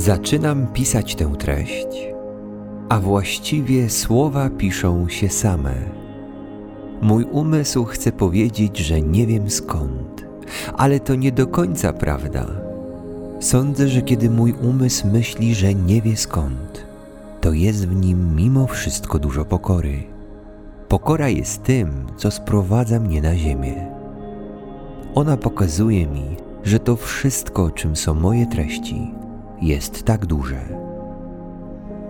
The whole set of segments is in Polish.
Zaczynam pisać tę treść, a właściwie słowa piszą się same. Mój umysł chce powiedzieć, że nie wiem skąd, ale to nie do końca prawda. Sądzę, że kiedy mój umysł myśli, że nie wie skąd, to jest w nim mimo wszystko dużo pokory. Pokora jest tym, co sprowadza mnie na ziemię. Ona pokazuje mi, że to wszystko, czym są moje treści, jest tak duże,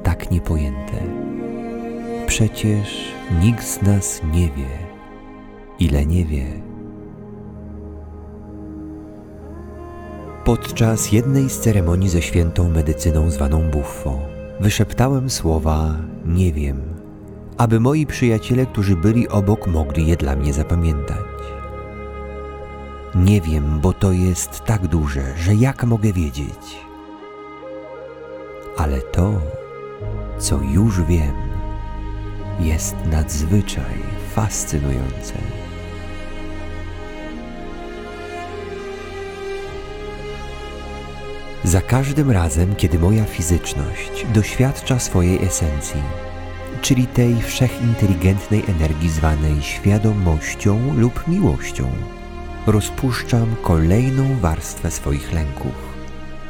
tak niepojęte. Przecież nikt z nas nie wie, ile nie wie. Podczas jednej z ceremonii ze świętą medycyną zwaną Buffo, wyszeptałem słowa nie wiem, aby moi przyjaciele, którzy byli obok, mogli je dla mnie zapamiętać. Nie wiem, bo to jest tak duże, że jak mogę wiedzieć? Ale to, co już wiem, jest nadzwyczaj fascynujące. Za każdym razem, kiedy moja fizyczność doświadcza swojej esencji, czyli tej wszechinteligentnej energii zwanej świadomością lub miłością, rozpuszczam kolejną warstwę swoich lęków,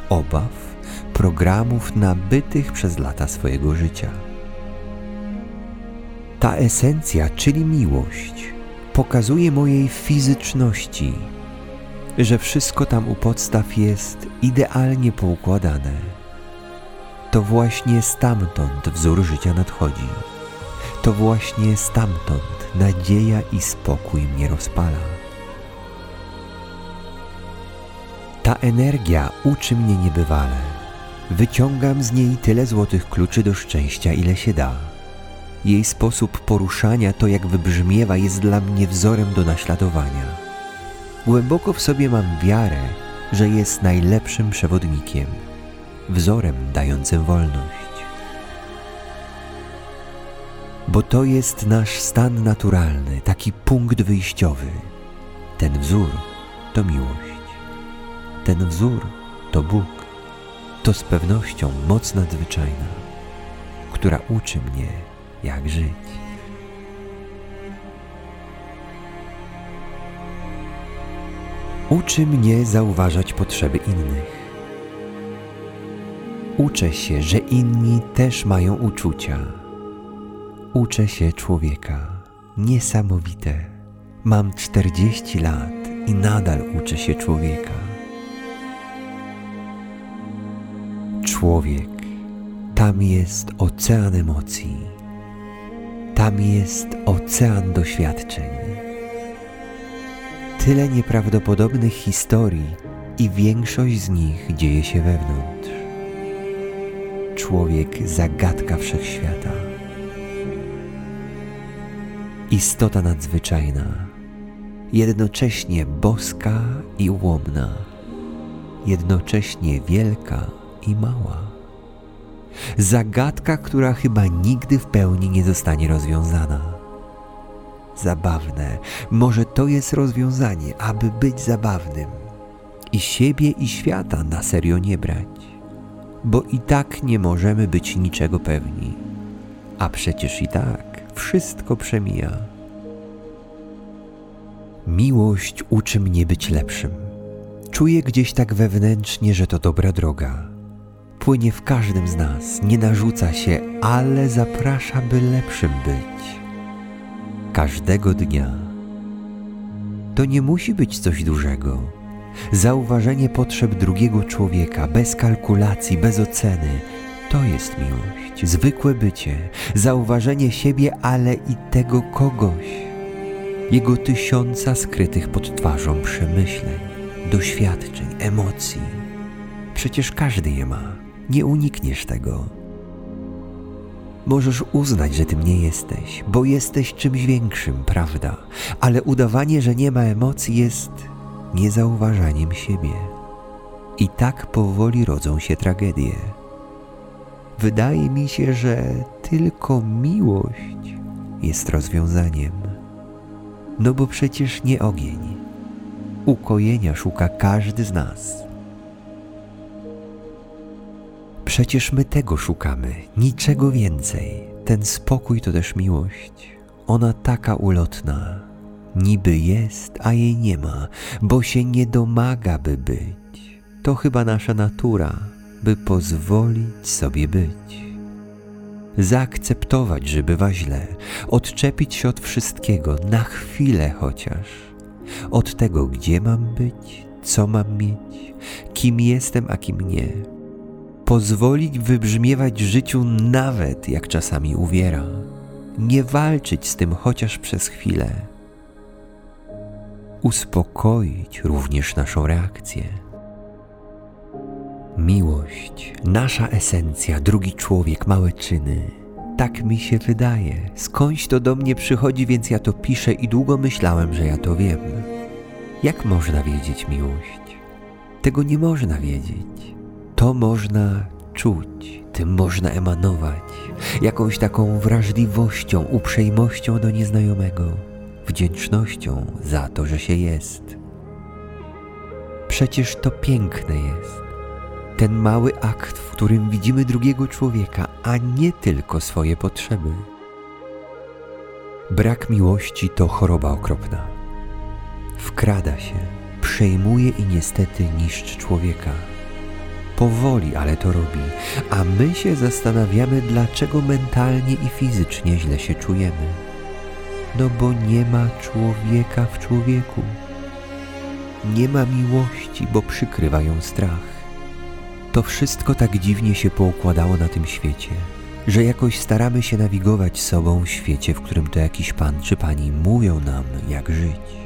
obaw programów nabytych przez lata swojego życia. Ta esencja, czyli miłość, pokazuje mojej fizyczności, że wszystko tam u podstaw jest idealnie poukładane. To właśnie stamtąd wzór życia nadchodzi. To właśnie stamtąd nadzieja i spokój mnie rozpala. Ta energia uczy mnie niebywale Wyciągam z niej tyle złotych kluczy do szczęścia, ile się da. Jej sposób poruszania, to jak wybrzmiewa, jest dla mnie wzorem do naśladowania. Głęboko w sobie mam wiarę, że jest najlepszym przewodnikiem, wzorem dającym wolność. Bo to jest nasz stan naturalny, taki punkt wyjściowy. Ten wzór to miłość. Ten wzór to Bóg to z pewnością moc nadzwyczajna, która uczy mnie, jak żyć. Uczy mnie zauważać potrzeby innych. Uczę się, że inni też mają uczucia. Uczę się człowieka. Niesamowite. Mam 40 lat i nadal uczę się człowieka. Człowiek, tam jest ocean emocji, tam jest ocean doświadczeń. Tyle nieprawdopodobnych historii i większość z nich dzieje się wewnątrz. Człowiek zagadka wszechświata. Istota nadzwyczajna, jednocześnie boska i ułomna, jednocześnie wielka i mała. Zagadka, która chyba nigdy w pełni nie zostanie rozwiązana. Zabawne, może to jest rozwiązanie, aby być zabawnym i siebie i świata na serio nie brać, bo i tak nie możemy być niczego pewni, a przecież i tak wszystko przemija. Miłość uczy mnie być lepszym. Czuję gdzieś tak wewnętrznie, że to dobra droga płynie w każdym z nas, nie narzuca się, ale zaprasza, by lepszym być. Każdego dnia. To nie musi być coś dużego. Zauważenie potrzeb drugiego człowieka bez kalkulacji, bez oceny to jest miłość, zwykłe bycie, zauważenie siebie, ale i tego kogoś, jego tysiąca skrytych pod twarzą przemyśleń, doświadczeń, emocji. Przecież każdy je ma. Nie unikniesz tego. Możesz uznać, że tym nie jesteś, bo jesteś czymś większym, prawda? Ale udawanie, że nie ma emocji, jest niezauważaniem siebie. I tak powoli rodzą się tragedie. Wydaje mi się, że tylko miłość jest rozwiązaniem. No bo przecież nie ogień. Ukojenia szuka każdy z nas Przecież my tego szukamy, niczego więcej. Ten spokój to też miłość. Ona taka ulotna, niby jest, a jej nie ma, bo się nie domaga, by być. To chyba nasza natura, by pozwolić sobie być. Zaakceptować, że bywa źle, odczepić się od wszystkiego, na chwilę chociaż. Od tego, gdzie mam być, co mam mieć, kim jestem, a kim nie. Pozwolić wybrzmiewać życiu nawet jak czasami uwiera. Nie walczyć z tym chociaż przez chwilę. Uspokoić również naszą reakcję. Miłość, nasza esencja, drugi człowiek, małe czyny. Tak mi się wydaje. Skądś to do mnie przychodzi, więc ja to piszę i długo myślałem, że ja to wiem. Jak można wiedzieć miłość? Tego nie można wiedzieć. To można czuć, tym można emanować, jakąś taką wrażliwością, uprzejmością do nieznajomego, wdzięcznością za to, że się jest. Przecież to piękne jest. Ten mały akt, w którym widzimy drugiego człowieka, a nie tylko swoje potrzeby. Brak miłości to choroba okropna. Wkrada się, przejmuje i niestety niszczy człowieka. Powoli, ale to robi, a my się zastanawiamy, dlaczego mentalnie i fizycznie źle się czujemy. No bo nie ma człowieka w człowieku. Nie ma miłości, bo przykrywa ją strach. To wszystko tak dziwnie się poukładało na tym świecie, że jakoś staramy się nawigować sobą w świecie, w którym to jakiś pan czy pani mówią nam, jak żyć.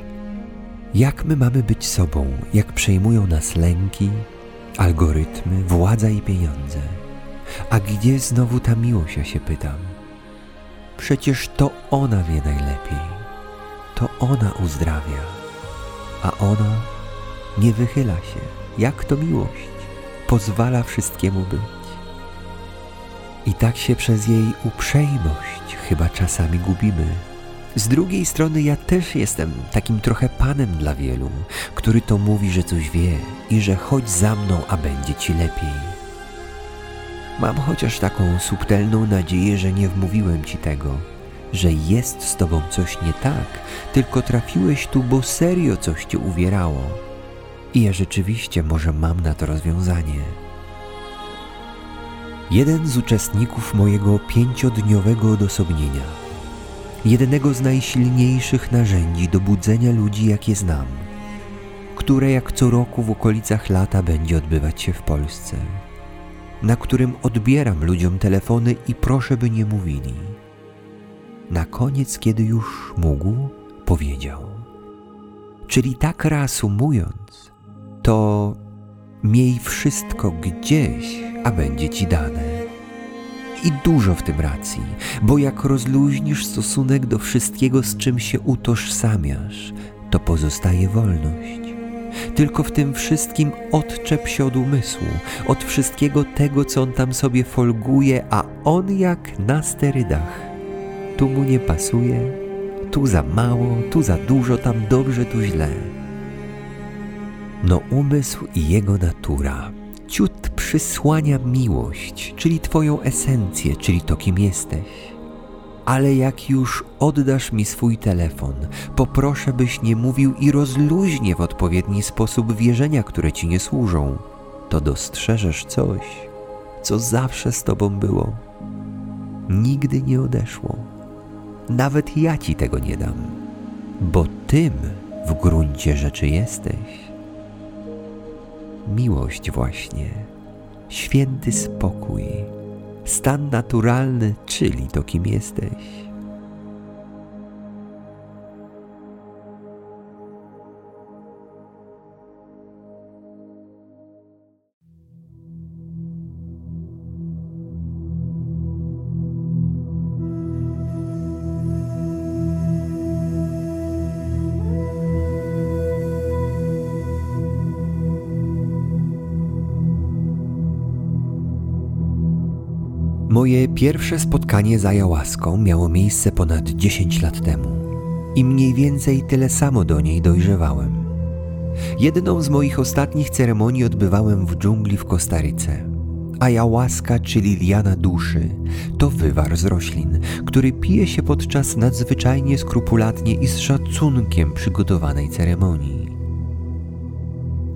Jak my mamy być sobą, jak przejmują nas lęki, algorytmy, władza i pieniądze. A gdzie znowu ta miłość, ja się pytam? Przecież to ona wie najlepiej. To ona uzdrawia, a ona nie wychyla się. Jak to miłość? pozwala wszystkiemu być. I tak się przez jej uprzejmość chyba czasami gubimy. Z drugiej strony ja też jestem takim trochę panem dla wielu, który to mówi, że coś wie i że chodź za mną, a będzie ci lepiej. Mam chociaż taką subtelną nadzieję, że nie wmówiłem ci tego, że jest z tobą coś nie tak, tylko trafiłeś tu, bo serio coś cię uwierało i ja rzeczywiście może mam na to rozwiązanie. Jeden z uczestników mojego pięciodniowego odosobnienia, jednego z najsilniejszych narzędzi do budzenia ludzi, jakie znam, które jak co roku w okolicach lata będzie odbywać się w Polsce, na którym odbieram ludziom telefony i proszę, by nie mówili. Na koniec, kiedy już mógł, powiedział. Czyli tak reasumując, to miej wszystko gdzieś, a będzie ci dane. I dużo w tym racji, bo jak rozluźnisz stosunek do wszystkiego, z czym się utożsamiasz, to pozostaje wolność. Tylko w tym wszystkim odczep się od umysłu, od wszystkiego tego, co on tam sobie folguje, a on jak na sterydach. Tu mu nie pasuje, tu za mało, tu za dużo, tam dobrze, tu źle no umysł i jego natura ciut przysłania miłość, czyli Twoją esencję, czyli to, kim jesteś. Ale jak już oddasz mi swój telefon, poproszę, byś nie mówił i rozluźnie w odpowiedni sposób wierzenia, które ci nie służą, to dostrzeżesz coś, co zawsze z Tobą było. Nigdy nie odeszło. Nawet ja Ci tego nie dam, bo Tym w gruncie rzeczy jesteś miłość właśnie, święty spokój, stan naturalny, czyli to, kim jesteś. Pierwsze spotkanie z ayahuaską miało miejsce ponad 10 lat temu i mniej więcej tyle samo do niej dojrzewałem. Jedną z moich ostatnich ceremonii odbywałem w dżungli w Kostaryce, Ayahuasca, czyli liana duszy, to wywar z roślin, który pije się podczas nadzwyczajnie skrupulatnie i z szacunkiem przygotowanej ceremonii.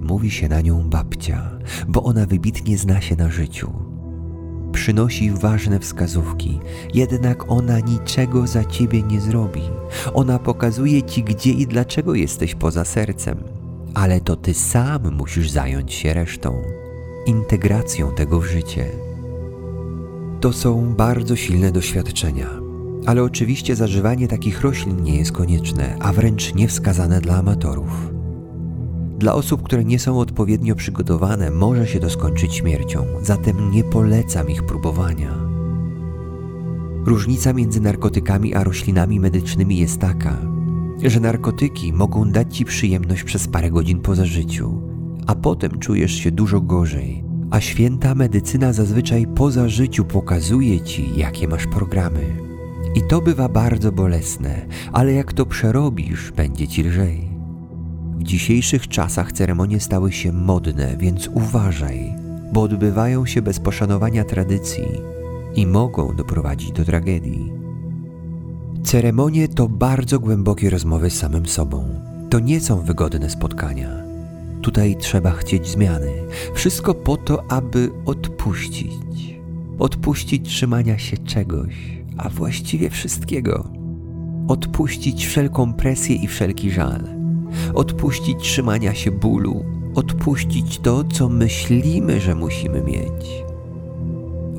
Mówi się na nią babcia, bo ona wybitnie zna się na życiu. Przynosi ważne wskazówki, jednak ona niczego za ciebie nie zrobi. Ona pokazuje ci, gdzie i dlaczego jesteś poza sercem, ale to ty sam musisz zająć się resztą integracją tego w życie. To są bardzo silne doświadczenia, ale oczywiście zażywanie takich roślin nie jest konieczne, a wręcz niewskazane dla amatorów. Dla osób, które nie są odpowiednio przygotowane, może się to skończyć śmiercią, zatem nie polecam ich próbowania. Różnica między narkotykami a roślinami medycznymi jest taka, że narkotyki mogą dać ci przyjemność przez parę godzin po zażyciu, a potem czujesz się dużo gorzej, a święta medycyna zazwyczaj po zażyciu pokazuje ci, jakie masz programy. I to bywa bardzo bolesne, ale jak to przerobisz, będzie ci lżej. W dzisiejszych czasach ceremonie stały się modne, więc uważaj, bo odbywają się bez poszanowania tradycji i mogą doprowadzić do tragedii. Ceremonie to bardzo głębokie rozmowy z samym sobą. To nie są wygodne spotkania. Tutaj trzeba chcieć zmiany. Wszystko po to, aby odpuścić. Odpuścić trzymania się czegoś, a właściwie wszystkiego. Odpuścić wszelką presję i wszelki żal. Odpuścić trzymania się bólu. Odpuścić to, co myślimy, że musimy mieć.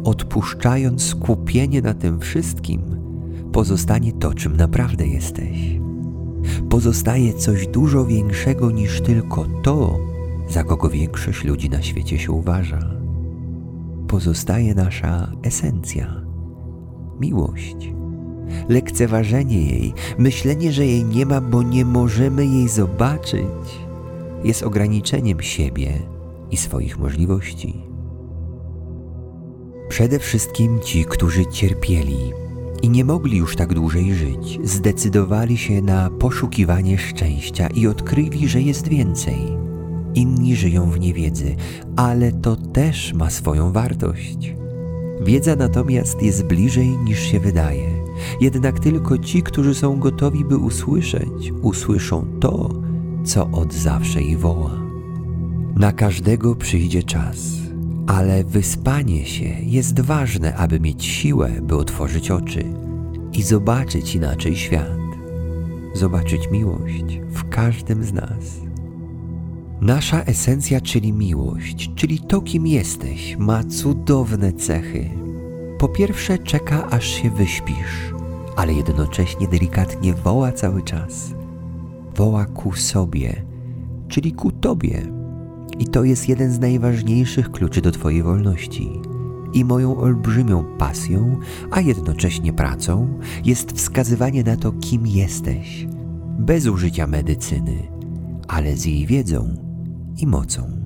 Odpuszczając skupienie na tym wszystkim, pozostanie to, czym naprawdę jesteś pozostaje coś dużo większego niż tylko to, za kogo większość ludzi na świecie się uważa. Pozostaje nasza esencja miłość. Lekceważenie jej, myślenie, że jej nie ma, bo nie możemy jej zobaczyć, jest ograniczeniem siebie i swoich możliwości. Przede wszystkim ci, którzy cierpieli, i nie mogli już tak dłużej żyć, zdecydowali się na poszukiwanie szczęścia i odkryli, że jest więcej. Inni żyją w niewiedzy, ale to też ma swoją wartość. Wiedza natomiast jest bliżej niż się wydaje. Jednak tylko ci, którzy są gotowi, by usłyszeć, usłyszą to, co od zawsze ich woła. Na każdego przyjdzie czas ale wyspanie się jest ważne, aby mieć siłę, by otworzyć oczy i zobaczyć inaczej świat, zobaczyć miłość w każdym z nas. Nasza esencja, czyli miłość, czyli to, kim jesteś, ma cudowne cechy. Po pierwsze, czeka, aż się wyśpisz, ale jednocześnie delikatnie woła cały czas. Woła ku sobie, czyli ku tobie i to jest jeden z najważniejszych kluczy do Twojej wolności. I moją olbrzymią pasją, a jednocześnie pracą, jest wskazywanie na to, kim jesteś, bez użycia medycyny, ale z jej wiedzą i mocą.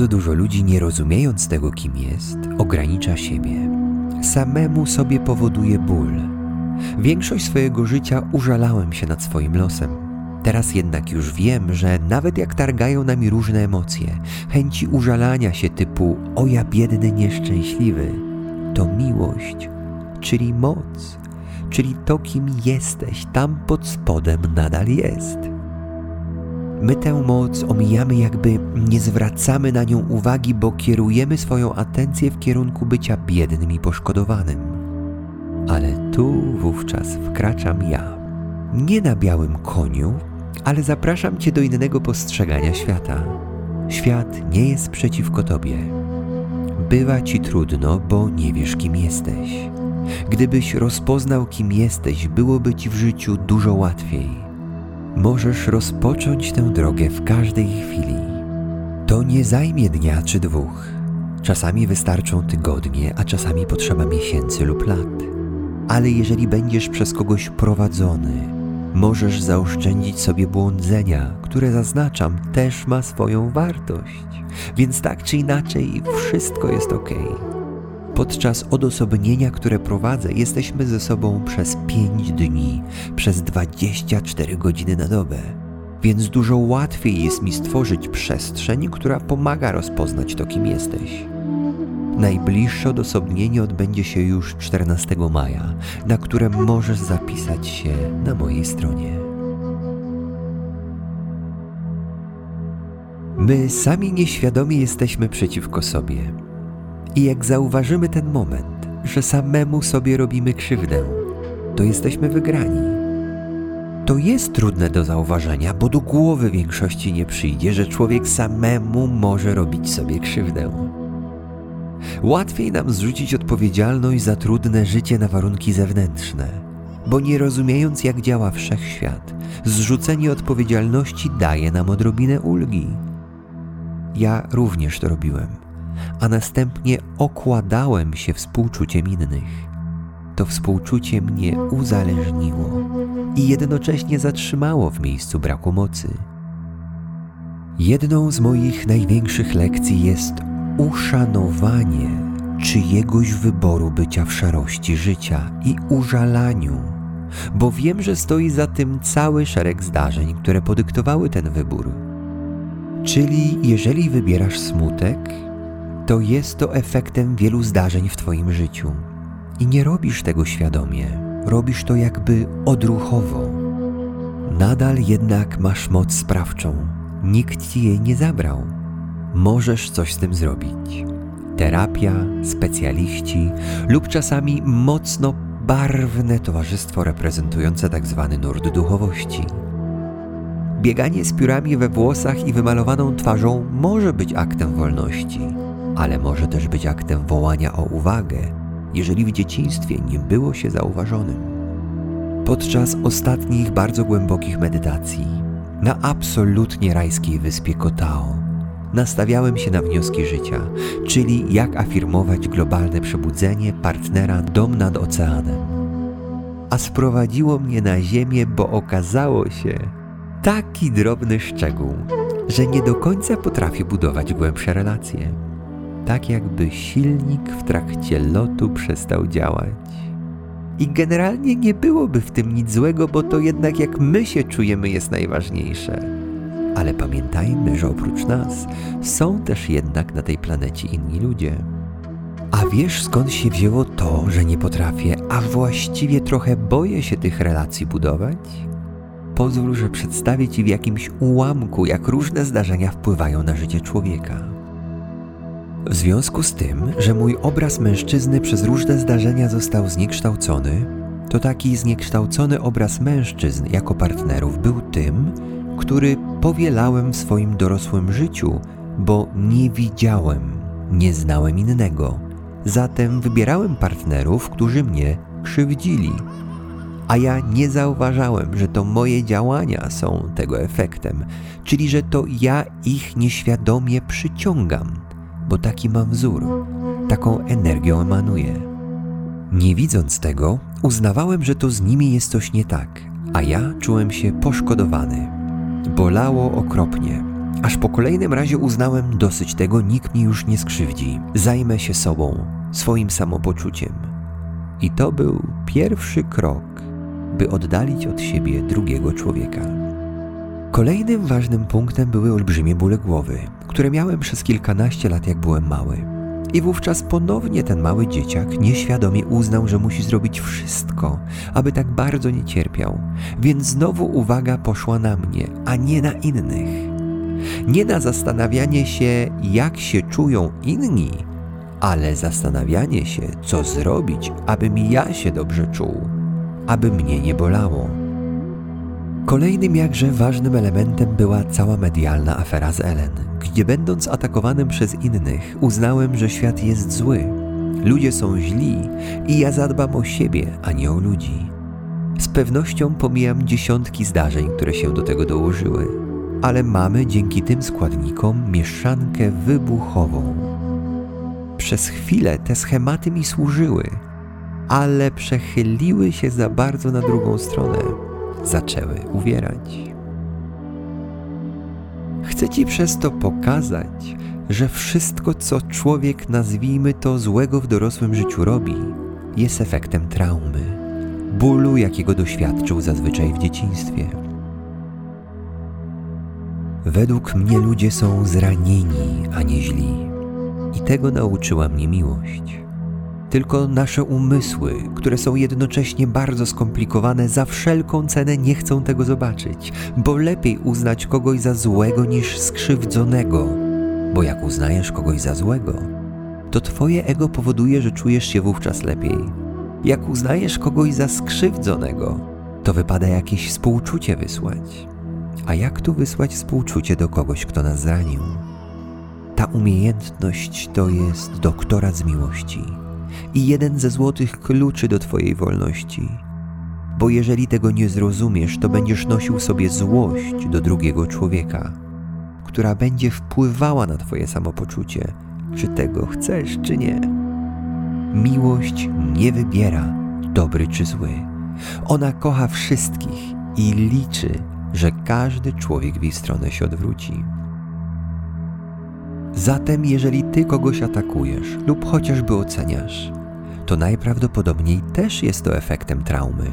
Bardzo dużo ludzi, nie rozumiejąc tego, kim jest, ogranicza siebie. Samemu sobie powoduje ból. Większość swojego życia użalałem się nad swoim losem. Teraz jednak już wiem, że nawet jak targają nami różne emocje, chęci użalania się typu o ja biedny nieszczęśliwy, to miłość, czyli moc, czyli to, kim jesteś, tam pod spodem nadal jest. My tę moc omijamy, jakby nie zwracamy na nią uwagi, bo kierujemy swoją atencję w kierunku bycia biednym i poszkodowanym. Ale tu wówczas wkraczam ja. Nie na białym koniu, ale zapraszam Cię do innego postrzegania świata. Świat nie jest przeciwko Tobie. Bywa Ci trudno, bo nie wiesz, kim jesteś. Gdybyś rozpoznał, kim jesteś, byłoby Ci w życiu dużo łatwiej możesz rozpocząć tę drogę w każdej chwili. To nie zajmie dnia czy dwóch. Czasami wystarczą tygodnie, a czasami potrzeba miesięcy lub lat. Ale jeżeli będziesz przez kogoś prowadzony, Możesz zaoszczędzić sobie błądzenia, które zaznaczam, też ma swoją wartość. Więc tak czy inaczej, wszystko jest ok. Podczas odosobnienia, które prowadzę, jesteśmy ze sobą przez 5 dni, przez 24 godziny na dobę. Więc dużo łatwiej jest mi stworzyć przestrzeń, która pomaga rozpoznać to, kim jesteś. Najbliższe odosobnienie odbędzie się już 14 maja, na które możesz zapisać się na mojej stronie. My sami nieświadomie jesteśmy przeciwko sobie. I jak zauważymy ten moment, że samemu sobie robimy krzywdę, to jesteśmy wygrani. To jest trudne do zauważenia, bo do głowy większości nie przyjdzie, że człowiek samemu może robić sobie krzywdę. Łatwiej nam zrzucić odpowiedzialność za trudne życie na warunki zewnętrzne, bo nie rozumiejąc, jak działa wszechświat, zrzucenie odpowiedzialności daje nam odrobinę ulgi. Ja również to robiłem, a następnie okładałem się współczuciem innych. To współczucie mnie uzależniło i jednocześnie zatrzymało w miejscu braku mocy. Jedną z moich największych lekcji jest uszanowanie czyjegoś wyboru bycia w szarości życia i użalaniu, bo wiem, że stoi za tym cały szereg zdarzeń, które podyktowały ten wybór. Czyli jeżeli wybierasz smutek, to jest to efektem wielu zdarzeń w Twoim życiu i nie robisz tego świadomie, robisz to jakby odruchowo. Nadal jednak masz moc sprawczą, nikt ci jej nie zabrał możesz coś z tym zrobić. Terapia, specjaliści lub czasami mocno barwne towarzystwo reprezentujące tzw. Tak nurt duchowości. Bieganie z piórami we włosach i wymalowaną twarzą może być aktem wolności, ale może też być aktem wołania o uwagę, jeżeli w dzieciństwie nie było się zauważonym. Podczas ostatnich bardzo głębokich medytacji na absolutnie rajskiej wyspie Kotao nastawiałem się na wnioski życia, czyli jak afirmować globalne przebudzenie partnera dom nad oceanem. A sprowadziło mnie na ziemię, bo okazało się taki drobny szczegół, że nie do końca potrafię budować głębsze relacje. Tak jakby silnik w trakcie lotu przestał działać. I generalnie nie byłoby w tym nic złego, bo to jednak jak my się czujemy jest najważniejsze. Ale pamiętajmy, że oprócz nas są też jednak na tej planecie inni ludzie. A wiesz skąd się wzięło to, że nie potrafię, a właściwie trochę boję się tych relacji budować? Pozwól, że przedstawię Ci w jakimś ułamku, jak różne zdarzenia wpływają na życie człowieka. W związku z tym, że mój obraz mężczyzny przez różne zdarzenia został zniekształcony, to taki zniekształcony obraz mężczyzn jako partnerów był tym, który powielałem w swoim dorosłym życiu, bo nie widziałem, nie znałem innego. Zatem wybierałem partnerów, którzy mnie krzywdzili. A ja nie zauważałem, że to moje działania są tego efektem, czyli że to ja ich nieświadomie przyciągam, bo taki mam wzór, taką energią emanuję. Nie widząc tego, uznawałem, że to z nimi jest coś nie tak, a ja czułem się poszkodowany. Bolało okropnie. Aż po kolejnym razie uznałem dosyć tego, nikt mi już nie skrzywdzi. Zajmę się sobą, swoim samopoczuciem. I to był pierwszy krok, by oddalić od siebie drugiego człowieka. Kolejnym ważnym punktem były olbrzymie bóle głowy, które miałem przez kilkanaście lat, jak byłem mały. I wówczas ponownie ten mały dzieciak nieświadomie uznał, że musi zrobić wszystko, aby tak bardzo nie cierpiał, więc znowu uwaga poszła na mnie, a nie na innych. Nie na zastanawianie się, jak się czują inni, ale zastanawianie się, co zrobić, aby mi ja się dobrze czuł, aby mnie nie bolało. Kolejnym jakże ważnym elementem była cała medialna afera z Ellen, gdzie będąc atakowanym przez innych, uznałem, że świat jest zły. Ludzie są źli i ja zadbam o siebie, a nie o ludzi. Z pewnością pomijam dziesiątki zdarzeń, które się do tego dołożyły, ale mamy dzięki tym składnikom mieszankę wybuchową. Przez chwilę te schematy mi służyły, ale przechyliły się za bardzo na drugą stronę zaczęły uwierać. Chcę Ci przez to pokazać, że wszystko, co człowiek, nazwijmy to złego w dorosłym życiu robi, jest efektem traumy, bólu, jakiego doświadczył zazwyczaj w dzieciństwie. Według mnie ludzie są zranieni, a nie źli. I tego nauczyła mnie miłość. Tylko nasze umysły, które są jednocześnie bardzo skomplikowane, za wszelką cenę nie chcą tego zobaczyć, bo lepiej uznać kogoś za złego niż skrzywdzonego. Bo jak uznajesz kogoś za złego, to twoje ego powoduje, że czujesz się wówczas lepiej. Jak uznajesz kogoś za skrzywdzonego, to wypada jakieś współczucie wysłać. A jak tu wysłać współczucie do kogoś, kto nas zranił? Ta umiejętność to jest doktorat z miłości i jeden ze złotych kluczy do Twojej wolności. Bo jeżeli tego nie zrozumiesz, to będziesz nosił sobie złość do drugiego człowieka, która będzie wpływała na Twoje samopoczucie, czy tego chcesz, czy nie. Miłość nie wybiera dobry czy zły. Ona kocha wszystkich i liczy, że każdy człowiek w jej stronę się odwróci. Zatem, jeżeli ty kogoś atakujesz lub chociażby oceniasz, to najprawdopodobniej też jest to efektem traumy.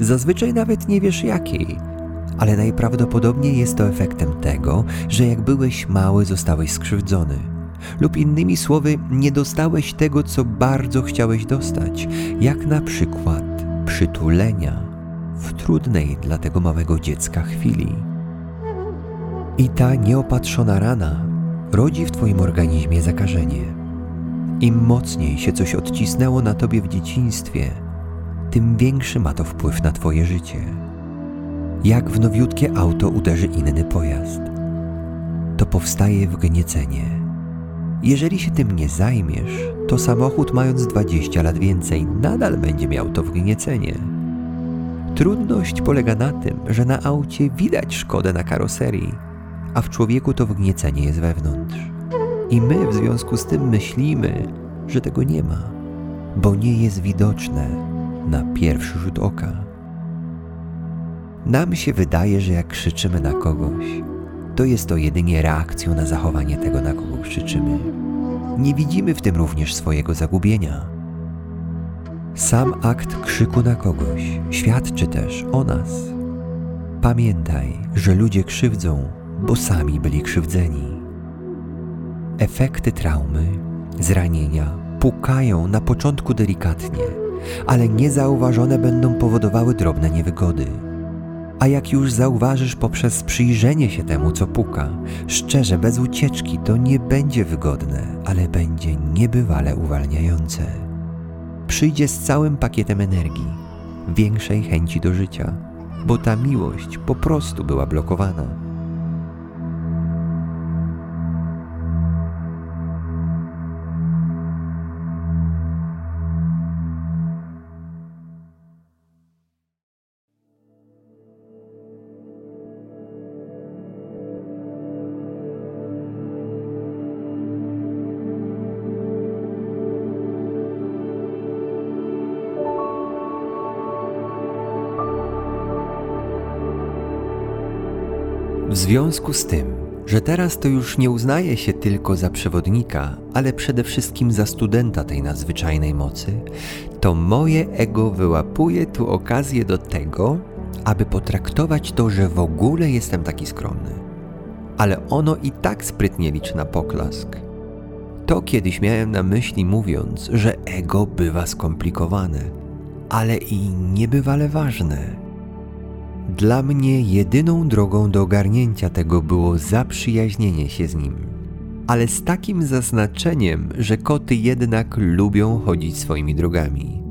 Zazwyczaj nawet nie wiesz jakiej, ale najprawdopodobniej jest to efektem tego, że jak byłeś mały, zostałeś skrzywdzony. Lub innymi słowy, nie dostałeś tego, co bardzo chciałeś dostać, jak na przykład przytulenia w trudnej dla tego małego dziecka chwili. I ta nieopatrzona rana rodzi w Twoim organizmie zakażenie. Im mocniej się coś odcisnęło na Tobie w dzieciństwie, tym większy ma to wpływ na Twoje życie. Jak w nowiutkie auto uderzy inny pojazd, to powstaje wgniecenie. Jeżeli się tym nie zajmiesz, to samochód mając 20 lat więcej nadal będzie miał to wgniecenie. Trudność polega na tym, że na aucie widać szkodę na karoserii, a w człowieku to wgniecenie jest wewnątrz. I my w związku z tym myślimy, że tego nie ma, bo nie jest widoczne na pierwszy rzut oka. Nam się wydaje, że jak krzyczymy na kogoś, to jest to jedynie reakcją na zachowanie tego, na kogo krzyczymy. Nie widzimy w tym również swojego zagubienia. Sam akt krzyku na kogoś świadczy też o nas. Pamiętaj, że ludzie krzywdzą, bo sami byli krzywdzeni. Efekty traumy, zranienia pukają na początku delikatnie, ale niezauważone będą powodowały drobne niewygody. A jak już zauważysz poprzez przyjrzenie się temu, co puka, szczerze, bez ucieczki, to nie będzie wygodne, ale będzie niebywale uwalniające. Przyjdzie z całym pakietem energii, większej chęci do życia, bo ta miłość po prostu była blokowana. W związku z tym, że teraz to już nie uznaje się tylko za przewodnika, ale przede wszystkim za studenta tej nadzwyczajnej mocy, to moje ego wyłapuje tu okazję do tego, aby potraktować to, że w ogóle jestem taki skromny. Ale ono i tak sprytnie liczy na poklask. To kiedyś miałem na myśli mówiąc, że ego bywa skomplikowane, ale i niebywale ważne. Dla mnie jedyną drogą do ogarnięcia tego było zaprzyjaźnienie się z nim. Ale z takim zaznaczeniem, że koty jednak lubią chodzić swoimi drogami.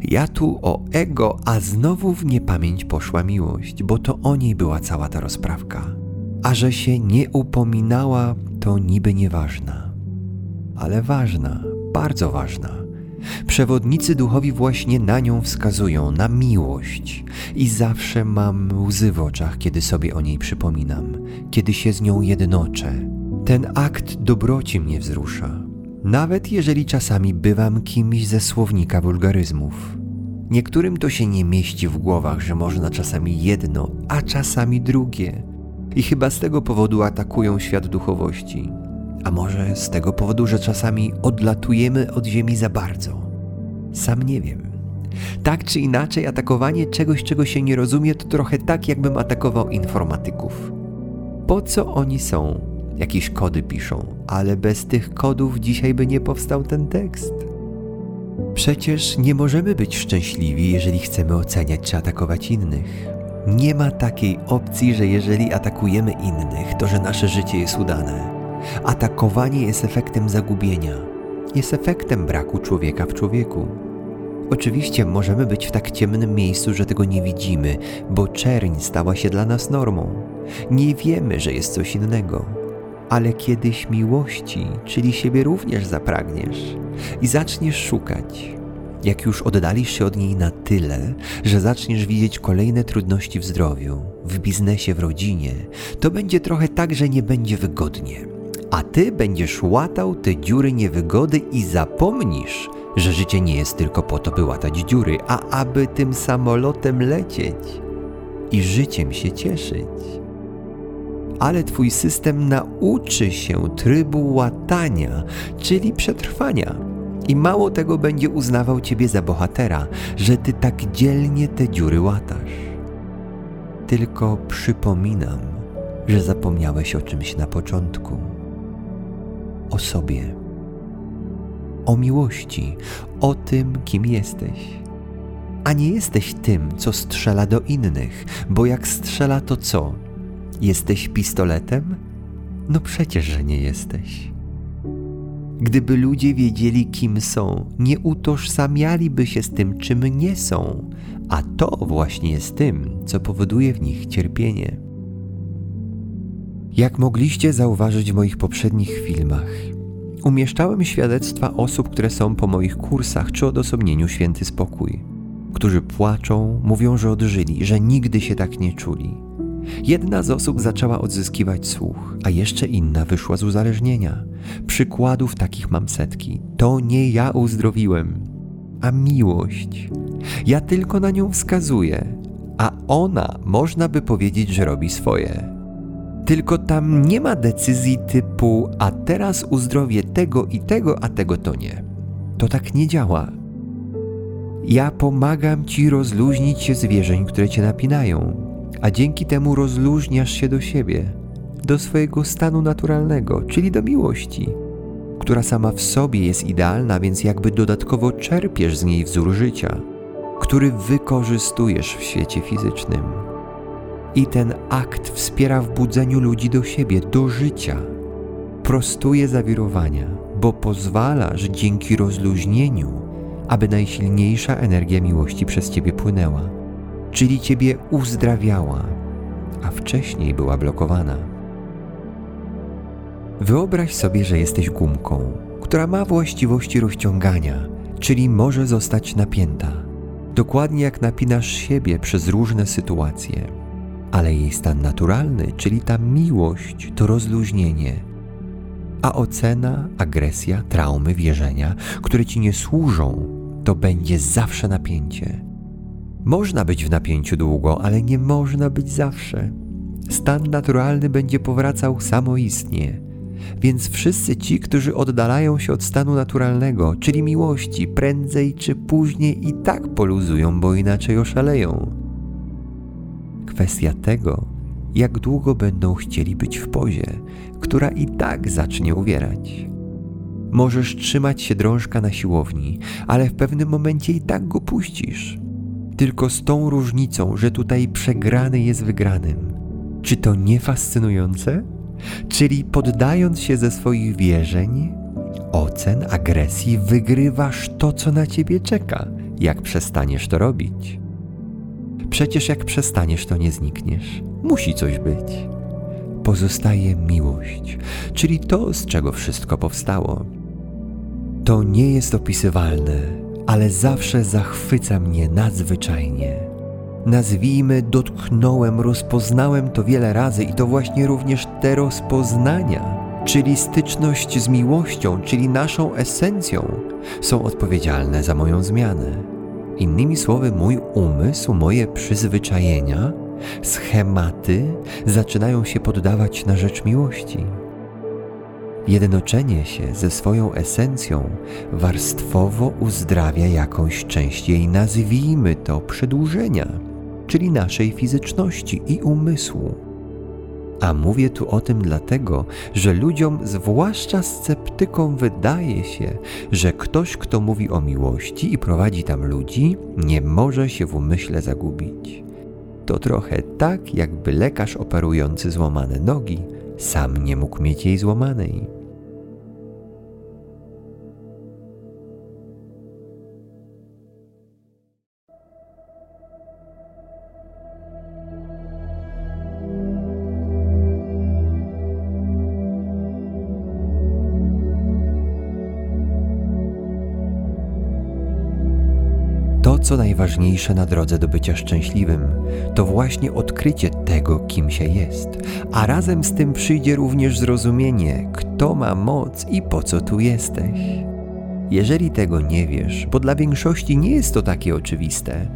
Ja tu o ego, a znowu w niepamięć poszła miłość, bo to o niej była cała ta rozprawka. A że się nie upominała, to niby nieważna. Ale ważna, bardzo ważna Przewodnicy duchowi właśnie na nią wskazują, na miłość. I zawsze mam łzy w oczach, kiedy sobie o niej przypominam, kiedy się z nią jednoczę. Ten akt dobroci mnie wzrusza, nawet jeżeli czasami bywam kimś ze słownika wulgaryzmów. Niektórym to się nie mieści w głowach, że można czasami jedno, a czasami drugie. I chyba z tego powodu atakują świat duchowości. A może z tego powodu, że czasami odlatujemy od ziemi za bardzo. Sam nie wiem. Tak czy inaczej, atakowanie czegoś, czego się nie rozumie, to trochę tak, jakbym atakował informatyków. Po co oni są? Jakieś kody piszą, ale bez tych kodów dzisiaj by nie powstał ten tekst. Przecież nie możemy być szczęśliwi, jeżeli chcemy oceniać czy atakować innych. Nie ma takiej opcji, że jeżeli atakujemy innych, to że nasze życie jest udane. Atakowanie jest efektem zagubienia, jest efektem braku człowieka w człowieku. Oczywiście możemy być w tak ciemnym miejscu, że tego nie widzimy, bo czerń stała się dla nas normą. Nie wiemy, że jest coś innego. Ale kiedyś miłości, czyli siebie również zapragniesz i zaczniesz szukać. Jak już oddalisz się od niej na tyle, że zaczniesz widzieć kolejne trudności w zdrowiu, w biznesie, w rodzinie, to będzie trochę tak, że nie będzie wygodnie. A ty będziesz łatał te dziury niewygody i zapomnisz, że życie nie jest tylko po to, by łatać dziury, a aby tym samolotem lecieć i życiem się cieszyć. Ale twój system nauczy się trybu łatania, czyli przetrwania. I mało tego będzie uznawał ciebie za bohatera, że ty tak dzielnie te dziury łatasz. Tylko przypominam, że zapomniałeś o czymś na początku. O sobie o miłości, o tym, kim jesteś. A nie jesteś tym, co strzela do innych, bo jak strzela, to co? Jesteś pistoletem? No przecież, że nie jesteś. Gdyby ludzie wiedzieli, kim są, nie utożsamialiby się z tym, czym nie są, a to właśnie jest tym, co powoduje w nich cierpienie. Jak mogliście zauważyć w moich poprzednich filmach, Umieszczałem świadectwa osób, które są po moich kursach czy odosobnieniu święty spokój, którzy płaczą, mówią, że odżyli, że nigdy się tak nie czuli. Jedna z osób zaczęła odzyskiwać słuch, a jeszcze inna wyszła z uzależnienia. Przykładów takich mam setki. To nie ja uzdrowiłem, a miłość. Ja tylko na nią wskazuję, a ona można by powiedzieć, że robi swoje. Tylko tam nie ma decyzji typu, a teraz uzdrowię tego i tego, a tego to nie. To tak nie działa. Ja pomagam ci rozluźnić się zwierzeń, które cię napinają, a dzięki temu rozluźniasz się do siebie, do swojego stanu naturalnego, czyli do miłości, która sama w sobie jest idealna, więc jakby dodatkowo czerpiesz z niej wzór życia, który wykorzystujesz w świecie fizycznym. I ten akt wspiera w budzeniu ludzi do siebie, do życia. Prostuje zawirowania, bo pozwala, że dzięki rozluźnieniu, aby najsilniejsza energia miłości przez ciebie płynęła, czyli ciebie uzdrawiała, a wcześniej była blokowana. Wyobraź sobie, że jesteś gumką, która ma właściwości rozciągania, czyli może zostać napięta, dokładnie jak napinasz siebie przez różne sytuacje ale jej stan naturalny, czyli ta miłość, to rozluźnienie. A ocena, agresja, traumy, wierzenia, które ci nie służą, to będzie zawsze napięcie. Można być w napięciu długo, ale nie można być zawsze. Stan naturalny będzie powracał samoistnie. Więc wszyscy ci, którzy oddalają się od stanu naturalnego, czyli miłości, prędzej czy później i tak poluzują, bo inaczej oszaleją kwestia tego, jak długo będą chcieli być w pozie, która i tak zacznie uwierać. Możesz trzymać się drążka na siłowni, ale w pewnym momencie i tak go puścisz. Tylko z tą różnicą, że tutaj przegrany jest wygranym. Czy to nie fascynujące? Czyli poddając się ze swoich wierzeń, ocen, agresji, wygrywasz to, co na ciebie czeka, jak przestaniesz to robić. Przecież jak przestaniesz, to nie znikniesz. Musi coś być. Pozostaje miłość, czyli to, z czego wszystko powstało. To nie jest opisywalne, ale zawsze zachwyca mnie nadzwyczajnie. Nazwijmy, dotknąłem, rozpoznałem to wiele razy i to właśnie również te rozpoznania, czyli styczność z miłością, czyli naszą esencją, są odpowiedzialne za moją zmianę Innymi słowy, mój umysł, moje przyzwyczajenia, schematy zaczynają się poddawać na rzecz miłości. Jednoczenie się ze swoją esencją warstwowo uzdrawia jakąś część jej, nazwijmy to, przedłużenia, czyli naszej fizyczności i umysłu. A mówię tu o tym dlatego, że ludziom, zwłaszcza sceptykom, wydaje się, że ktoś, kto mówi o miłości i prowadzi tam ludzi, nie może się w umyśle zagubić. To trochę tak, jakby lekarz operujący złamane nogi sam nie mógł mieć jej złamanej. Co najważniejsze na drodze do bycia szczęśliwym, to właśnie odkrycie tego, kim się jest, a razem z tym przyjdzie również zrozumienie, kto ma moc i po co tu jesteś. Jeżeli tego nie wiesz, bo dla większości nie jest to takie oczywiste,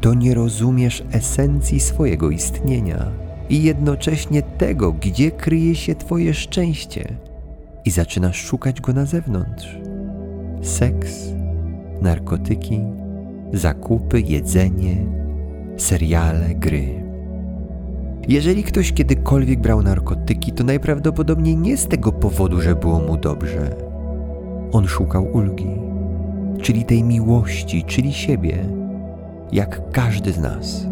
to nie rozumiesz esencji swojego istnienia i jednocześnie tego, gdzie kryje się Twoje szczęście, i zaczynasz szukać go na zewnątrz. Seks, narkotyki, zakupy, jedzenie, seriale, gry. Jeżeli ktoś kiedykolwiek brał narkotyki, to najprawdopodobniej nie z tego powodu, że było mu dobrze. On szukał ulgi, czyli tej miłości, czyli siebie, jak każdy z nas.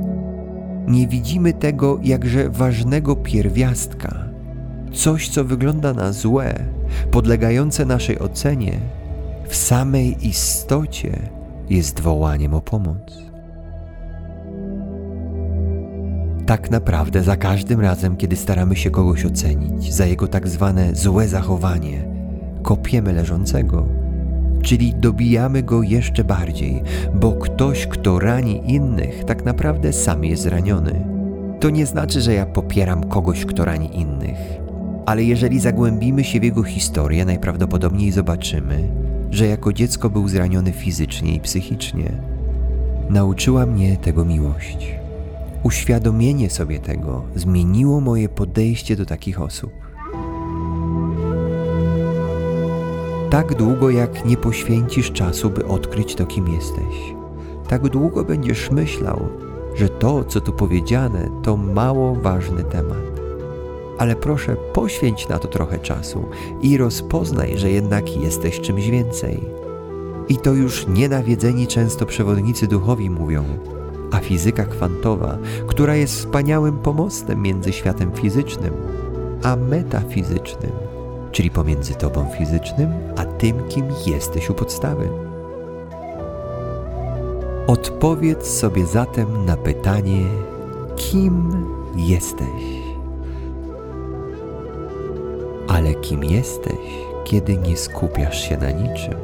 Nie widzimy tego jakże ważnego pierwiastka, coś, co wygląda na złe, podlegające naszej ocenie, w samej istocie jest wołaniem o pomoc. Tak naprawdę za każdym razem, kiedy staramy się kogoś ocenić za jego tak zwane złe zachowanie, kopiemy leżącego, czyli dobijamy go jeszcze bardziej, bo ktoś, kto rani innych, tak naprawdę sam jest zraniony. To nie znaczy, że ja popieram kogoś, kto rani innych, ale jeżeli zagłębimy się w jego historię, najprawdopodobniej zobaczymy, że jako dziecko był zraniony fizycznie i psychicznie. Nauczyła mnie tego miłość. Uświadomienie sobie tego zmieniło moje podejście do takich osób. Tak długo, jak nie poświęcisz czasu, by odkryć to, kim jesteś, tak długo będziesz myślał, że to, co tu powiedziane, to mało ważny temat ale proszę poświęć na to trochę czasu i rozpoznaj, że jednak jesteś czymś więcej. I to już nienawiedzeni często przewodnicy duchowi mówią, a fizyka kwantowa, która jest wspaniałym pomostem między światem fizycznym a metafizycznym, czyli pomiędzy tobą fizycznym a tym, kim jesteś u podstawy. Odpowiedz sobie zatem na pytanie, kim jesteś ale kim jesteś, kiedy nie skupiasz się na niczym.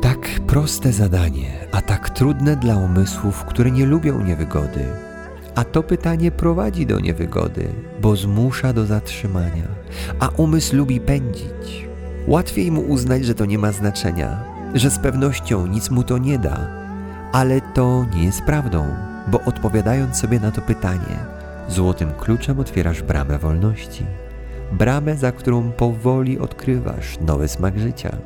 Tak proste zadanie, a tak trudne dla umysłów, które nie lubią niewygody a to pytanie prowadzi do niewygody, bo zmusza do zatrzymania, a umysł lubi pędzić. Łatwiej mu uznać, że to nie ma znaczenia, że z pewnością nic mu to nie da, ale to nie jest prawdą, bo odpowiadając sobie na to pytanie, złotym kluczem otwierasz bramę wolności, bramę, za którą powoli odkrywasz nowy smak życia.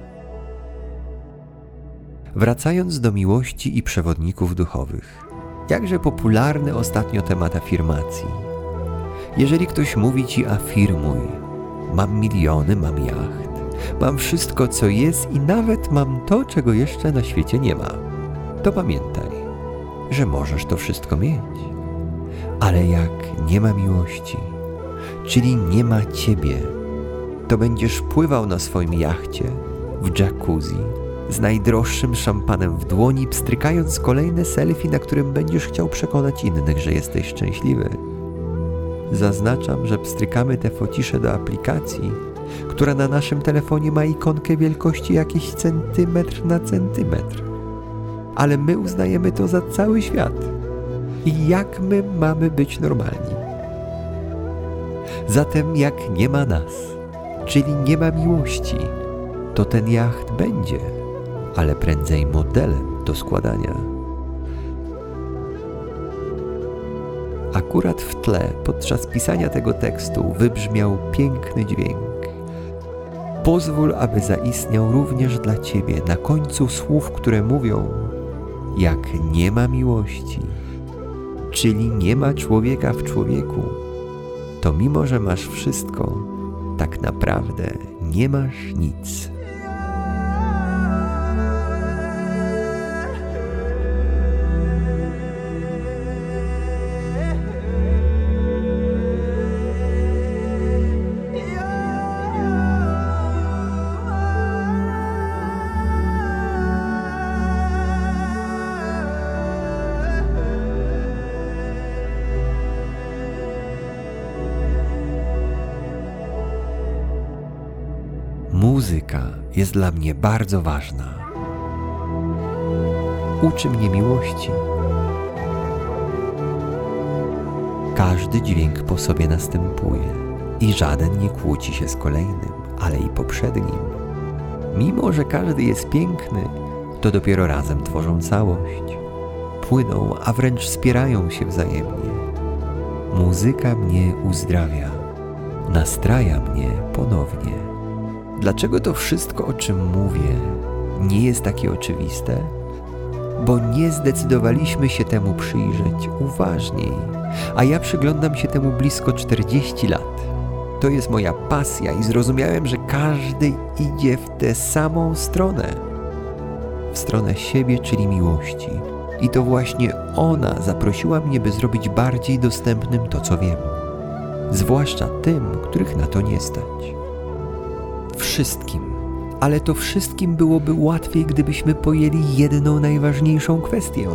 Wracając do miłości i przewodników duchowych, jakże popularny ostatnio temat afirmacji. Jeżeli ktoś mówi ci afirmuj, mam miliony, mam jacht, mam wszystko co jest i nawet mam to, czego jeszcze na świecie nie ma, to pamiętaj, że możesz to wszystko mieć. Ale jak nie ma miłości, czyli nie ma ciebie, to będziesz pływał na swoim jachcie w jacuzzi z najdroższym szampanem w dłoni, pstrykając kolejne selfie, na którym będziesz chciał przekonać innych, że jesteś szczęśliwy. Zaznaczam, że pstrykamy te focisze do aplikacji, która na naszym telefonie ma ikonkę wielkości jakiś centymetr na centymetr. ale my uznajemy to za cały świat. I jak my mamy być normalni? Zatem, jak nie ma nas, czyli nie ma miłości, to ten jacht będzie, ale prędzej modelem do składania. Akurat w tle podczas pisania tego tekstu wybrzmiał piękny dźwięk. Pozwól, aby zaistniał również dla Ciebie na końcu słów, które mówią: Jak nie ma miłości, czyli nie ma człowieka w człowieku, to mimo, że masz wszystko, tak naprawdę nie masz nic. Jest dla mnie bardzo ważna. Uczy mnie miłości. Każdy dźwięk po sobie następuje i żaden nie kłóci się z kolejnym, ale i poprzednim. Mimo, że każdy jest piękny, to dopiero razem tworzą całość. Płyną, a wręcz wspierają się wzajemnie. Muzyka mnie uzdrawia, nastraja mnie ponownie. Dlaczego to wszystko, o czym mówię, nie jest takie oczywiste? Bo nie zdecydowaliśmy się temu przyjrzeć uważniej, a ja przyglądam się temu blisko 40 lat. To jest moja pasja i zrozumiałem, że każdy idzie w tę samą stronę w stronę siebie, czyli miłości. I to właśnie ona zaprosiła mnie, by zrobić bardziej dostępnym to, co wiem, zwłaszcza tym, których na to nie stać wszystkim, ale to wszystkim byłoby łatwiej, gdybyśmy pojęli jedną najważniejszą kwestię.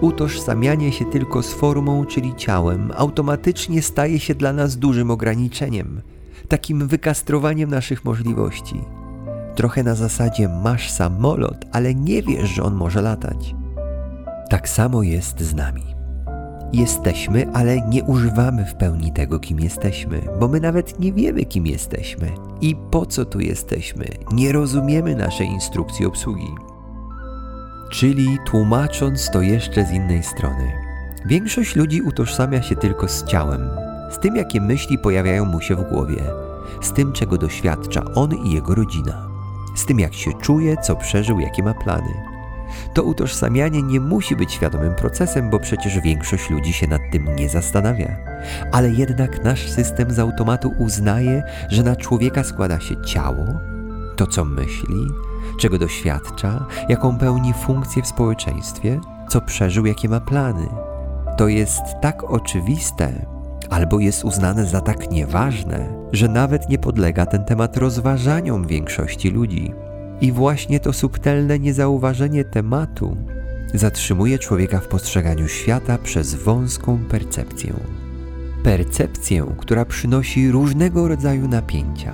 Utożsamianie się tylko z formą, czyli ciałem, automatycznie staje się dla nas dużym ograniczeniem, takim wykastrowaniem naszych możliwości. Trochę na zasadzie masz samolot, ale nie wiesz, że on może latać. Tak samo jest z nami. Jesteśmy, ale nie używamy w pełni tego, kim jesteśmy, bo my nawet nie wiemy, kim jesteśmy i po co tu jesteśmy. Nie rozumiemy naszej instrukcji obsługi. Czyli tłumacząc to jeszcze z innej strony, większość ludzi utożsamia się tylko z ciałem, z tym, jakie myśli pojawiają mu się w głowie, z tym, czego doświadcza on i jego rodzina, z tym, jak się czuje, co przeżył, jakie ma plany. To utożsamianie nie musi być świadomym procesem, bo przecież większość ludzi się nad tym nie zastanawia. Ale jednak nasz system z automatu uznaje, że na człowieka składa się ciało, to co myśli, czego doświadcza, jaką pełni funkcję w społeczeństwie, co przeżył, jakie ma plany. To jest tak oczywiste, albo jest uznane za tak nieważne, że nawet nie podlega ten temat rozważaniom większości ludzi. I właśnie to subtelne niezauważenie tematu zatrzymuje człowieka w postrzeganiu świata przez wąską percepcję. Percepcję, która przynosi różnego rodzaju napięcia.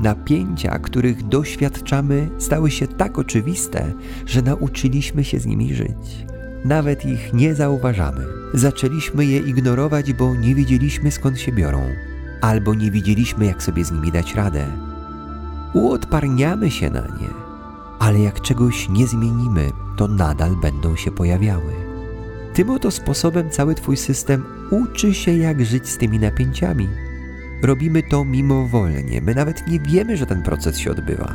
Napięcia, których doświadczamy, stały się tak oczywiste, że nauczyliśmy się z nimi żyć. Nawet ich nie zauważamy. Zaczęliśmy je ignorować, bo nie wiedzieliśmy skąd się biorą, albo nie wiedzieliśmy, jak sobie z nimi dać radę uodparniamy się na nie, ale jak czegoś nie zmienimy, to nadal będą się pojawiały. Tym oto sposobem cały Twój system uczy się, jak żyć z tymi napięciami. Robimy to mimowolnie, my nawet nie wiemy, że ten proces się odbywa.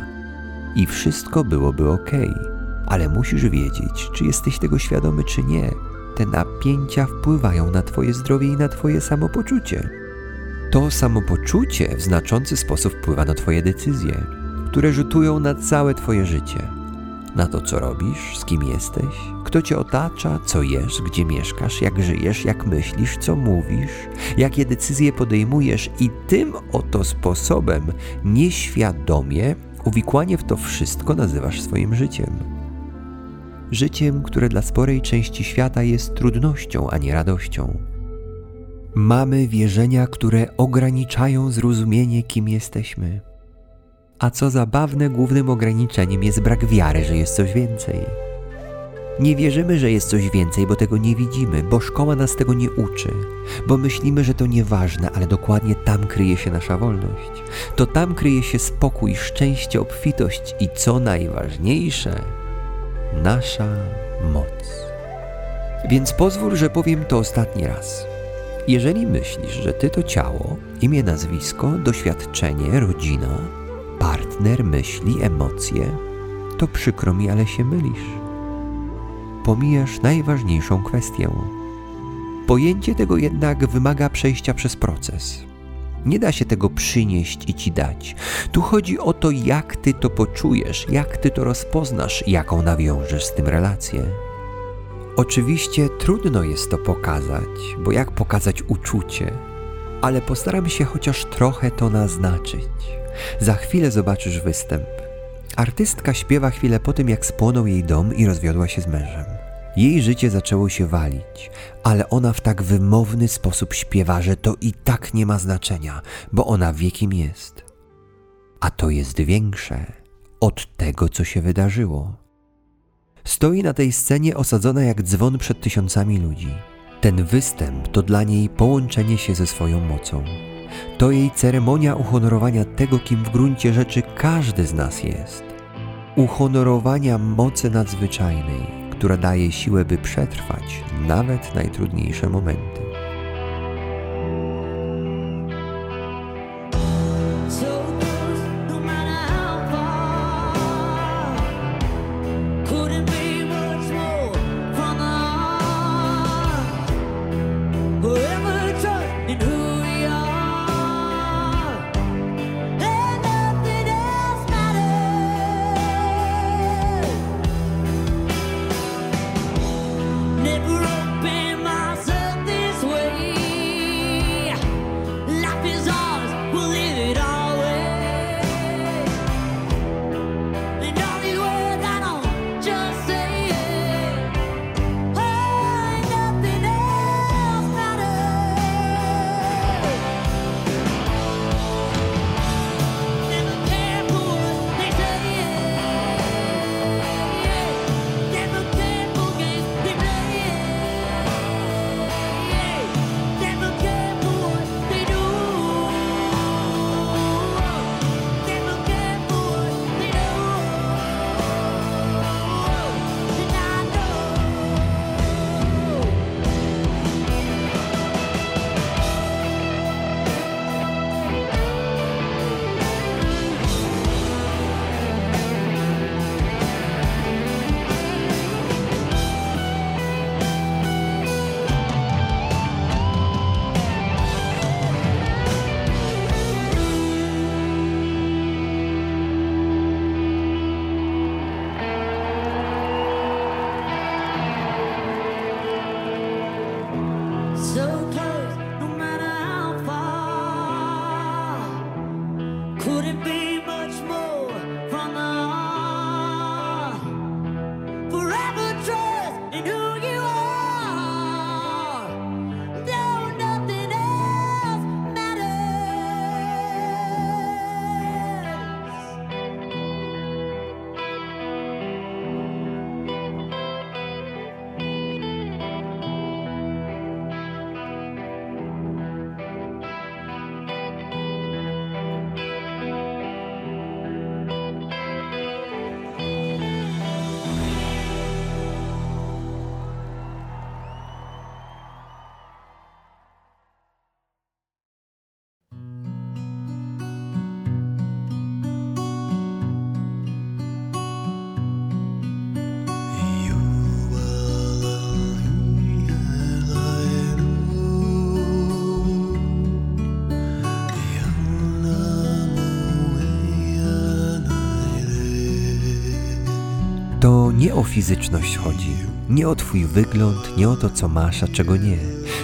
I wszystko byłoby ok, ale musisz wiedzieć, czy jesteś tego świadomy, czy nie. Te napięcia wpływają na Twoje zdrowie i na Twoje samopoczucie. To samopoczucie w znaczący sposób wpływa na Twoje decyzje, które rzutują na całe Twoje życie. Na to, co robisz, z kim jesteś, kto Cię otacza, co jesz, gdzie mieszkasz, jak żyjesz, jak myślisz, co mówisz, jakie decyzje podejmujesz i tym oto sposobem nieświadomie uwikłanie w to wszystko nazywasz swoim życiem. Życiem, które dla sporej części świata jest trudnością, a nie radością Mamy wierzenia, które ograniczają zrozumienie, kim jesteśmy. A co zabawne, głównym ograniczeniem jest brak wiary, że jest coś więcej. Nie wierzymy, że jest coś więcej, bo tego nie widzimy, bo szkoła nas tego nie uczy, bo myślimy, że to nieważne, ale dokładnie tam kryje się nasza wolność. To tam kryje się spokój, szczęście, obfitość i co najważniejsze, nasza moc. Więc pozwól, że powiem to ostatni raz. Jeżeli myślisz, że ty to ciało, imię, nazwisko, doświadczenie, rodzina, partner, myśli, emocje, to przykro mi, ale się mylisz. Pomijasz najważniejszą kwestię. Pojęcie tego jednak wymaga przejścia przez proces. Nie da się tego przynieść i ci dać. Tu chodzi o to, jak ty to poczujesz, jak ty to rozpoznasz, jaką nawiążesz z tym relację. Oczywiście trudno jest to pokazać, bo jak pokazać uczucie, ale postaram się chociaż trochę to naznaczyć. Za chwilę zobaczysz występ. Artystka śpiewa chwilę po tym, jak spłonął jej dom i rozwiodła się z mężem. Jej życie zaczęło się walić, ale ona w tak wymowny sposób śpiewa, że to i tak nie ma znaczenia, bo ona wie kim jest. A to jest większe od tego, co się wydarzyło. Stoi na tej scenie osadzona jak dzwon przed tysiącami ludzi. Ten występ to dla niej połączenie się ze swoją mocą. To jej ceremonia uhonorowania tego, kim w gruncie rzeczy każdy z nas jest. Uhonorowania mocy nadzwyczajnej, która daje siłę, by przetrwać nawet najtrudniejsze momenty. O fizyczność chodzi, nie o Twój wygląd, nie o to, co masz, a czego nie,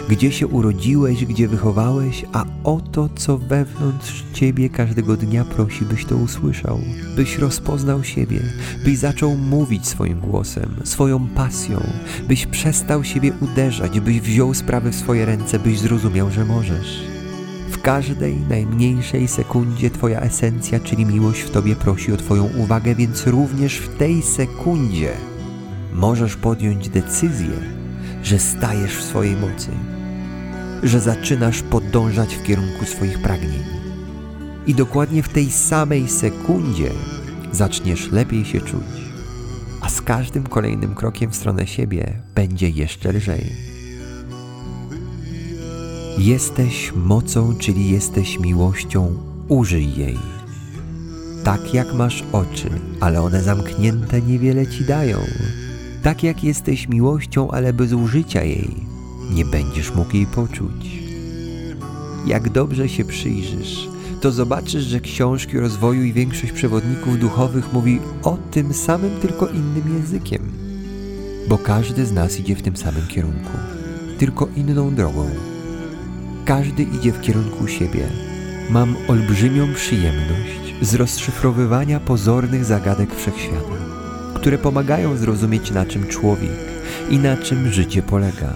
gdzie się urodziłeś, gdzie wychowałeś, a o to, co wewnątrz Ciebie każdego dnia prosi, byś to usłyszał, byś rozpoznał siebie, byś zaczął mówić swoim głosem, swoją pasją, byś przestał siebie uderzać, byś wziął sprawy w swoje ręce, byś zrozumiał, że możesz. W każdej najmniejszej sekundzie Twoja esencja, czyli miłość w Tobie prosi o Twoją uwagę, więc również w tej sekundzie możesz podjąć decyzję, że stajesz w swojej mocy, że zaczynasz podążać w kierunku swoich pragnień. I dokładnie w tej samej sekundzie zaczniesz lepiej się czuć, a z każdym kolejnym krokiem w stronę siebie będzie jeszcze lżej. Jesteś mocą, czyli jesteś miłością, użyj jej. Tak jak masz oczy, ale one zamknięte niewiele ci dają. Tak jak jesteś miłością, ale bez użycia jej, nie będziesz mógł jej poczuć. Jak dobrze się przyjrzysz, to zobaczysz, że książki rozwoju i większość przewodników duchowych mówi o tym samym, tylko innym językiem. Bo każdy z nas idzie w tym samym kierunku, tylko inną drogą. Każdy idzie w kierunku siebie. Mam olbrzymią przyjemność z rozszyfrowywania pozornych zagadek wszechświata, które pomagają zrozumieć, na czym człowiek i na czym życie polega.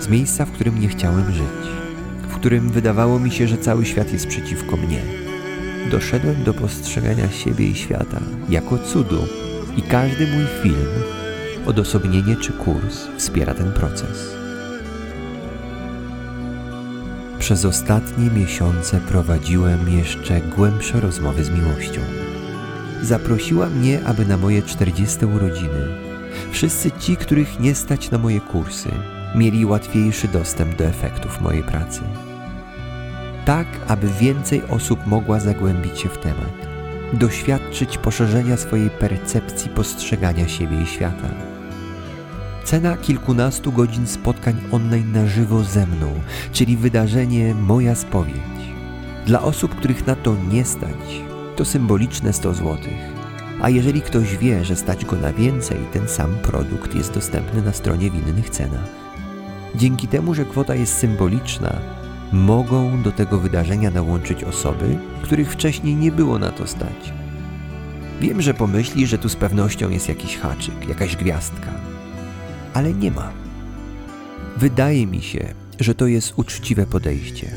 Z miejsca, w którym nie chciałem żyć którym wydawało mi się, że cały świat jest przeciwko mnie. Doszedłem do postrzegania siebie i świata jako cudu i każdy mój film, odosobnienie czy kurs wspiera ten proces. Przez ostatnie miesiące prowadziłem jeszcze głębsze rozmowy z miłością. Zaprosiła mnie, aby na moje 40 urodziny wszyscy ci, których nie stać na moje kursy, mieli łatwiejszy dostęp do efektów mojej pracy tak aby więcej osób mogła zagłębić się w temat, doświadczyć poszerzenia swojej percepcji postrzegania siebie i świata. Cena kilkunastu godzin spotkań online na żywo ze mną, czyli wydarzenie Moja Spowiedź. Dla osób, których na to nie stać, to symboliczne 100 zł. A jeżeli ktoś wie, że stać go na więcej, ten sam produkt jest dostępny na stronie w innych cenach. Dzięki temu, że kwota jest symboliczna, mogą do tego wydarzenia dołączyć osoby, których wcześniej nie było na to stać. Wiem, że pomyśli, że tu z pewnością jest jakiś haczyk, jakaś gwiazdka, ale nie ma. Wydaje mi się, że to jest uczciwe podejście.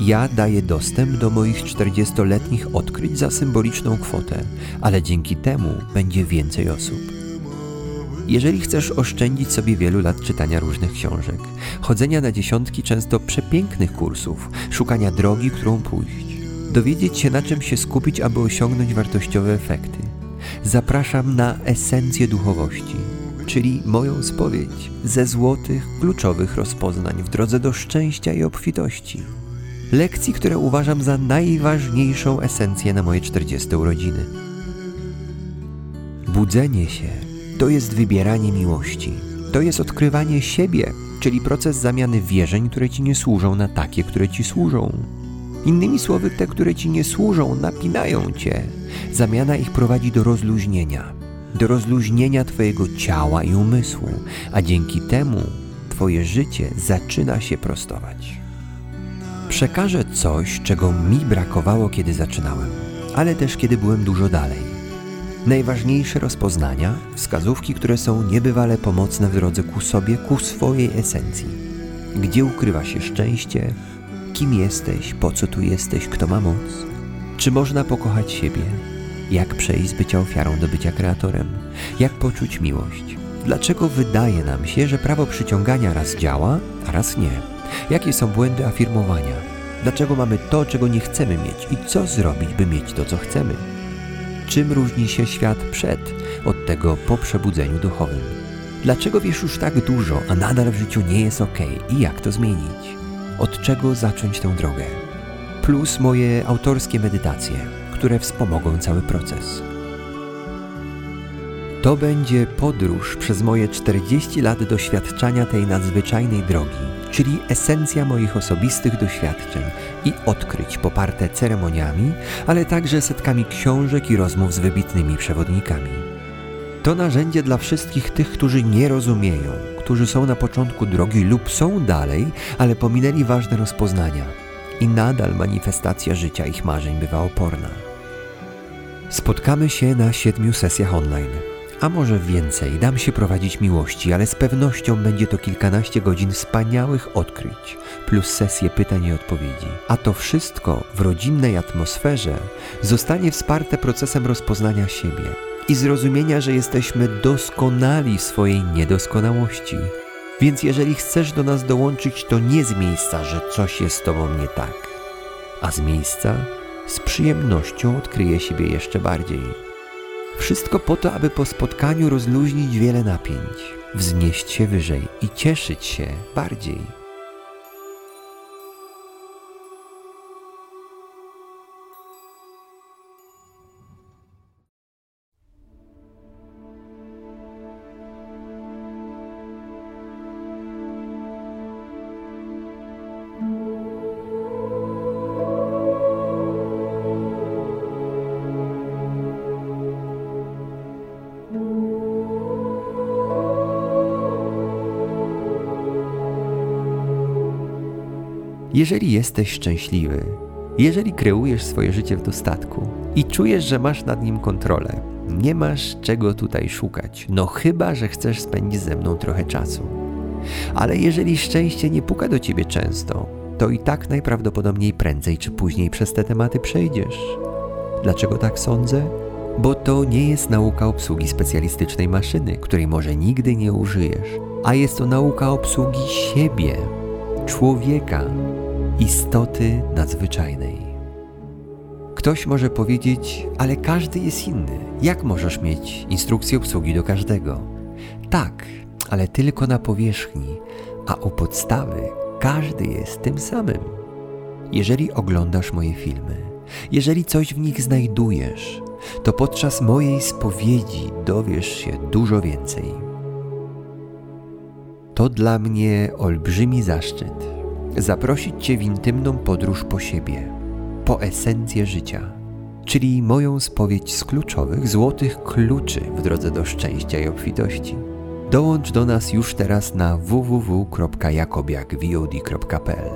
Ja daję dostęp do moich 40-letnich odkryć za symboliczną kwotę, ale dzięki temu będzie więcej osób. Jeżeli chcesz oszczędzić sobie wielu lat czytania różnych książek, chodzenia na dziesiątki często przepięknych kursów, szukania drogi, którą pójść, dowiedzieć się na czym się skupić, aby osiągnąć wartościowe efekty, zapraszam na esencję duchowości, czyli moją spowiedź ze złotych, kluczowych rozpoznań w drodze do szczęścia i obfitości. Lekcji, które uważam za najważniejszą esencję na moje 40 urodziny. Budzenie się to jest wybieranie miłości. To jest odkrywanie siebie, czyli proces zamiany wierzeń, które ci nie służą, na takie, które ci służą. Innymi słowy, te, które ci nie służą, napinają cię. Zamiana ich prowadzi do rozluźnienia, do rozluźnienia Twojego ciała i umysłu, a dzięki temu Twoje życie zaczyna się prostować. Przekażę coś, czego mi brakowało, kiedy zaczynałem, ale też kiedy byłem dużo dalej najważniejsze rozpoznania, wskazówki, które są niebywale pomocne w drodze ku sobie, ku swojej esencji. Gdzie ukrywa się szczęście? Kim jesteś? Po co tu jesteś? Kto ma moc? Czy można pokochać siebie? Jak przejść z bycia ofiarą do bycia kreatorem? Jak poczuć miłość? Dlaczego wydaje nam się, że prawo przyciągania raz działa, a raz nie? Jakie są błędy afirmowania? Dlaczego mamy to, czego nie chcemy mieć i co zrobić, by mieć to, co chcemy? Czym różni się świat przed od tego po przebudzeniu duchowym? Dlaczego wiesz już tak dużo, a nadal w życiu nie jest ok i jak to zmienić? Od czego zacząć tę drogę? Plus moje autorskie medytacje, które wspomogą cały proces. To będzie podróż przez moje 40 lat doświadczania tej nadzwyczajnej drogi czyli esencja moich osobistych doświadczeń i odkryć poparte ceremoniami, ale także setkami książek i rozmów z wybitnymi przewodnikami. To narzędzie dla wszystkich tych, którzy nie rozumieją, którzy są na początku drogi lub są dalej, ale pominęli ważne rozpoznania i nadal manifestacja życia ich marzeń bywa oporna. Spotkamy się na siedmiu sesjach online a może więcej, dam się prowadzić miłości, ale z pewnością będzie to kilkanaście godzin wspaniałych odkryć, plus sesje pytań i odpowiedzi. A to wszystko w rodzinnej atmosferze zostanie wsparte procesem rozpoznania siebie, i zrozumienia, że jesteśmy doskonali w swojej niedoskonałości. Więc jeżeli chcesz do nas dołączyć, to nie z miejsca, że coś jest z tobą nie tak, a z miejsca z przyjemnością odkryje siebie jeszcze bardziej. Wszystko po to, aby po spotkaniu rozluźnić wiele napięć, wznieść się wyżej i cieszyć się bardziej. Jeżeli jesteś szczęśliwy, jeżeli kreujesz swoje życie w dostatku i czujesz, że masz nad nim kontrolę, nie masz czego tutaj szukać, no chyba, że chcesz spędzić ze mną trochę czasu. Ale jeżeli szczęście nie puka do ciebie często, to i tak najprawdopodobniej prędzej czy później przez te tematy przejdziesz. Dlaczego tak sądzę? Bo to nie jest nauka obsługi specjalistycznej maszyny, której może nigdy nie użyjesz, a jest to nauka obsługi siebie, człowieka, istoty nadzwyczajnej. Ktoś może powiedzieć, ale każdy jest inny. Jak możesz mieć instrukcję obsługi do każdego? Tak, ale tylko na powierzchni, a u podstawy każdy jest tym samym. Jeżeli oglądasz moje filmy, jeżeli coś w nich znajdujesz, to podczas mojej spowiedzi dowiesz się dużo więcej. To dla mnie olbrzymi zaszczyt zaprosić Cię w intymną podróż po siebie, po esencję życia, czyli moją spowiedź z kluczowych, złotych kluczy w drodze do szczęścia i obfitości. Dołącz do nas już teraz na www.jakobiakvod.pl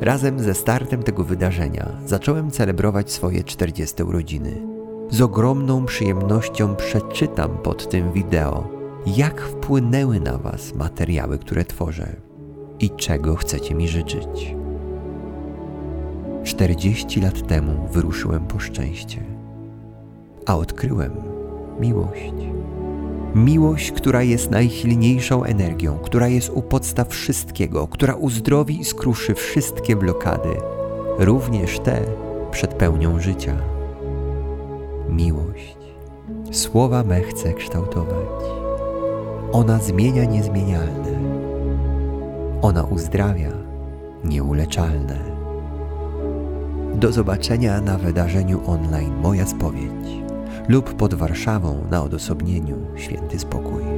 Razem ze startem tego wydarzenia zacząłem celebrować swoje 40 urodziny. Z ogromną przyjemnością przeczytam pod tym wideo, jak wpłynęły na Was materiały, które tworzę i czego chcecie mi życzyć. 40 lat temu wyruszyłem po szczęście, a odkryłem miłość. Miłość, która jest najsilniejszą energią, która jest u podstaw wszystkiego, która uzdrowi i skruszy wszystkie blokady, również te przed pełnią życia. Miłość. Słowa me chcę kształtować. Ona zmienia niezmienialne ona uzdrawia nieuleczalne. Do zobaczenia na wydarzeniu online Moja Spowiedź lub pod Warszawą na odosobnieniu Święty Spokój.